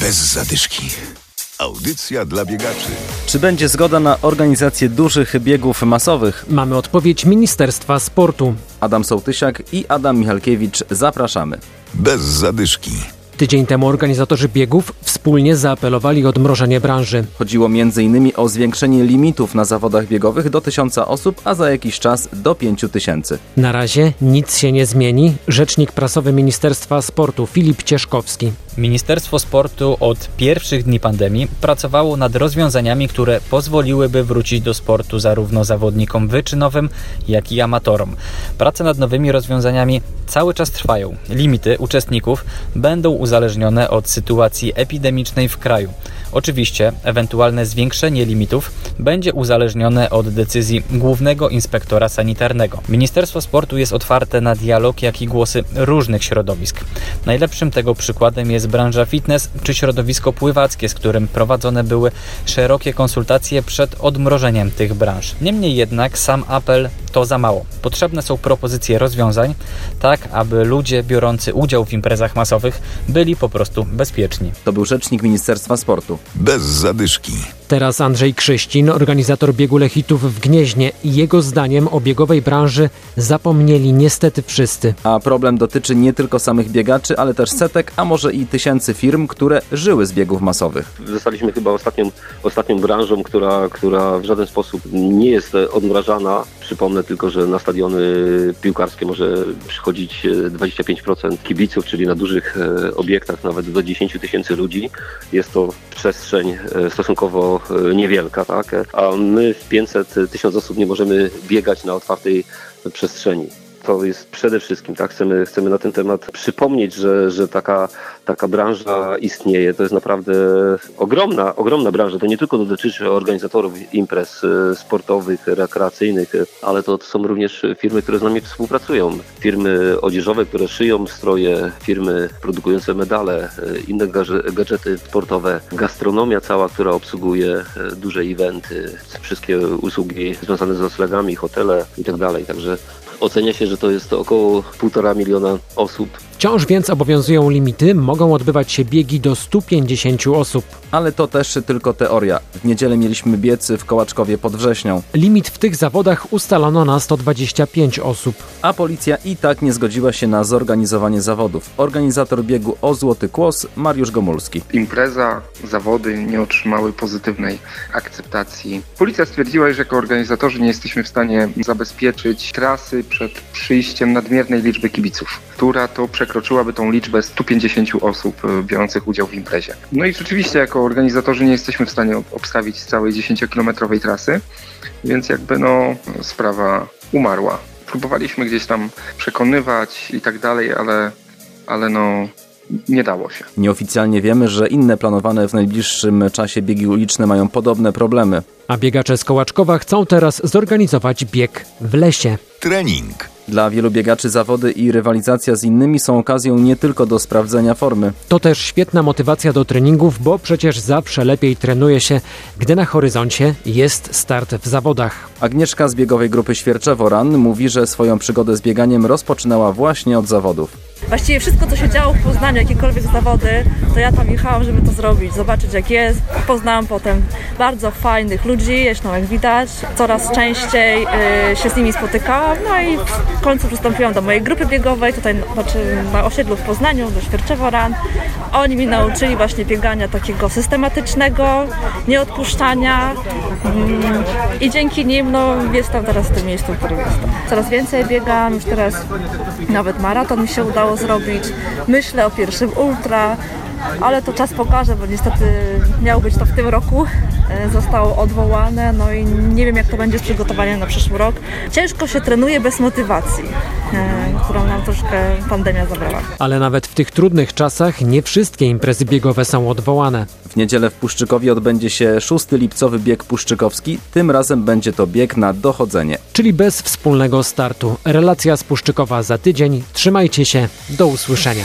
Bez zadyszki. Audycja dla biegaczy. Czy będzie zgoda na organizację dużych biegów masowych? Mamy odpowiedź Ministerstwa Sportu. Adam Sołtysiak i Adam Michalkiewicz zapraszamy. Bez zadyszki. Tydzień temu organizatorzy biegów wspólnie zaapelowali o odmrożenie branży. Chodziło m.in. o zwiększenie limitów na zawodach biegowych do 1000 osób, a za jakiś czas do 5000. Na razie nic się nie zmieni. Rzecznik prasowy Ministerstwa Sportu Filip Cieszkowski. Ministerstwo Sportu od pierwszych dni pandemii pracowało nad rozwiązaniami, które pozwoliłyby wrócić do sportu zarówno zawodnikom wyczynowym, jak i amatorom. Prace nad nowymi rozwiązaniami cały czas trwają. Limity uczestników będą uzależnione od sytuacji epidemicznej w kraju. Oczywiście ewentualne zwiększenie limitów będzie uzależnione od decyzji głównego inspektora sanitarnego. Ministerstwo Sportu jest otwarte na dialog, jak i głosy różnych środowisk. Najlepszym tego przykładem jest branża fitness czy środowisko pływackie, z którym prowadzone były szerokie konsultacje przed odmrożeniem tych branż. Niemniej jednak sam apel to za mało. Potrzebne są propozycje rozwiązań, tak aby ludzie biorący udział w imprezach masowych byli po prostu bezpieczni. To był rzecznik Ministerstwa Sportu. Bez zadyszki. Teraz Andrzej Krzyścin, organizator biegu Lechitów w Gnieźnie. Jego zdaniem o biegowej branży zapomnieli niestety wszyscy. A problem dotyczy nie tylko samych biegaczy, ale też setek, a może i tysięcy firm, które żyły z biegów masowych. Zostaliśmy chyba ostatnią, ostatnią branżą, która, która w żaden sposób nie jest odmrażana. Przypomnę tylko, że na stadiony piłkarskie może przychodzić 25% kibiców, czyli na dużych e, obiektach nawet do 10 tysięcy ludzi. Jest to przestrzeń e, stosunkowo e, niewielka, tak? a my w 500 tysiąc osób nie możemy biegać na otwartej przestrzeni to jest przede wszystkim, tak, chcemy, chcemy na ten temat przypomnieć, że, że taka, taka branża istnieje. To jest naprawdę ogromna, ogromna branża. To nie tylko dotyczy organizatorów imprez e, sportowych, rekreacyjnych, ale to są również firmy, które z nami współpracują. Firmy odzieżowe, które szyją stroje, firmy produkujące medale, e, inne gadżety sportowe, gastronomia cała, która obsługuje e, duże eventy, wszystkie usługi związane z noclegami, hotele itd. Tak Także Ocenia się, że to jest około 1,5 miliona osób. Wciąż więc obowiązują limity, mogą odbywać się biegi do 150 osób. Ale to też tylko teoria. W niedzielę mieliśmy biec w Kołaczkowie pod Wrześnią. Limit w tych zawodach ustalono na 125 osób. A policja i tak nie zgodziła się na zorganizowanie zawodów. Organizator biegu o Złoty Kłos, Mariusz Gomulski. Impreza, zawody nie otrzymały pozytywnej akceptacji. Policja stwierdziła, że jako organizatorzy nie jesteśmy w stanie zabezpieczyć trasy przed przyjściem nadmiernej liczby kibiców, która to przekroczyłaby tą liczbę 150 osób e, biorących udział w imprezie. No i rzeczywiście jako organizatorzy nie jesteśmy w stanie obstawić całej 10-kilometrowej trasy, więc jakby no sprawa umarła. Próbowaliśmy gdzieś tam przekonywać i tak dalej, ale, ale no nie dało się. Nieoficjalnie wiemy, że inne planowane w najbliższym czasie biegi uliczne mają podobne problemy. A biegacze z Kołaczkowa chcą teraz zorganizować bieg w lesie. Trening. Dla wielu biegaczy zawody i rywalizacja z innymi są okazją nie tylko do sprawdzenia formy. To też świetna motywacja do treningów, bo przecież zawsze lepiej trenuje się, gdy na horyzoncie jest start w zawodach. Agnieszka z biegowej grupy Świerczewo Ran mówi, że swoją przygodę z bieganiem rozpoczynała właśnie od zawodów. Właściwie wszystko, co się działo w Poznaniu, jakiekolwiek zawody, to ja tam jechałam, żeby to zrobić, zobaczyć jak jest. Poznałam potem bardzo fajnych ludzi, zresztą jak widać. Coraz częściej y, się z nimi spotykałam, no i w końcu przystąpiłam do mojej grupy biegowej, tutaj znaczy na osiedlu w Poznaniu, do Świerczewo Ran. Oni mi nauczyli właśnie biegania takiego systematycznego, nieodpuszczania mm, i dzięki nim no, jestem teraz w tym miejscu, w którym jestem. Coraz więcej biegam, już teraz nawet maraton mi się udało zrobić. Myślę o pierwszym ultra, ale to czas pokaże, bo niestety miało być to w tym roku, e, zostało odwołane, no i nie wiem jak to będzie z przygotowaniem na przyszły rok. Ciężko się trenuje bez motywacji, e, którą nam troszkę pandemia zabrała. Ale nawet w tych trudnych czasach nie wszystkie imprezy biegowe są odwołane. W niedzielę w Puszczykowie odbędzie się szósty lipcowy bieg puszczykowski. Tym razem będzie to bieg na dochodzenie. Czyli bez wspólnego startu. Relacja z Puszczykowa za tydzień. Trzymajcie się. Do usłyszenia.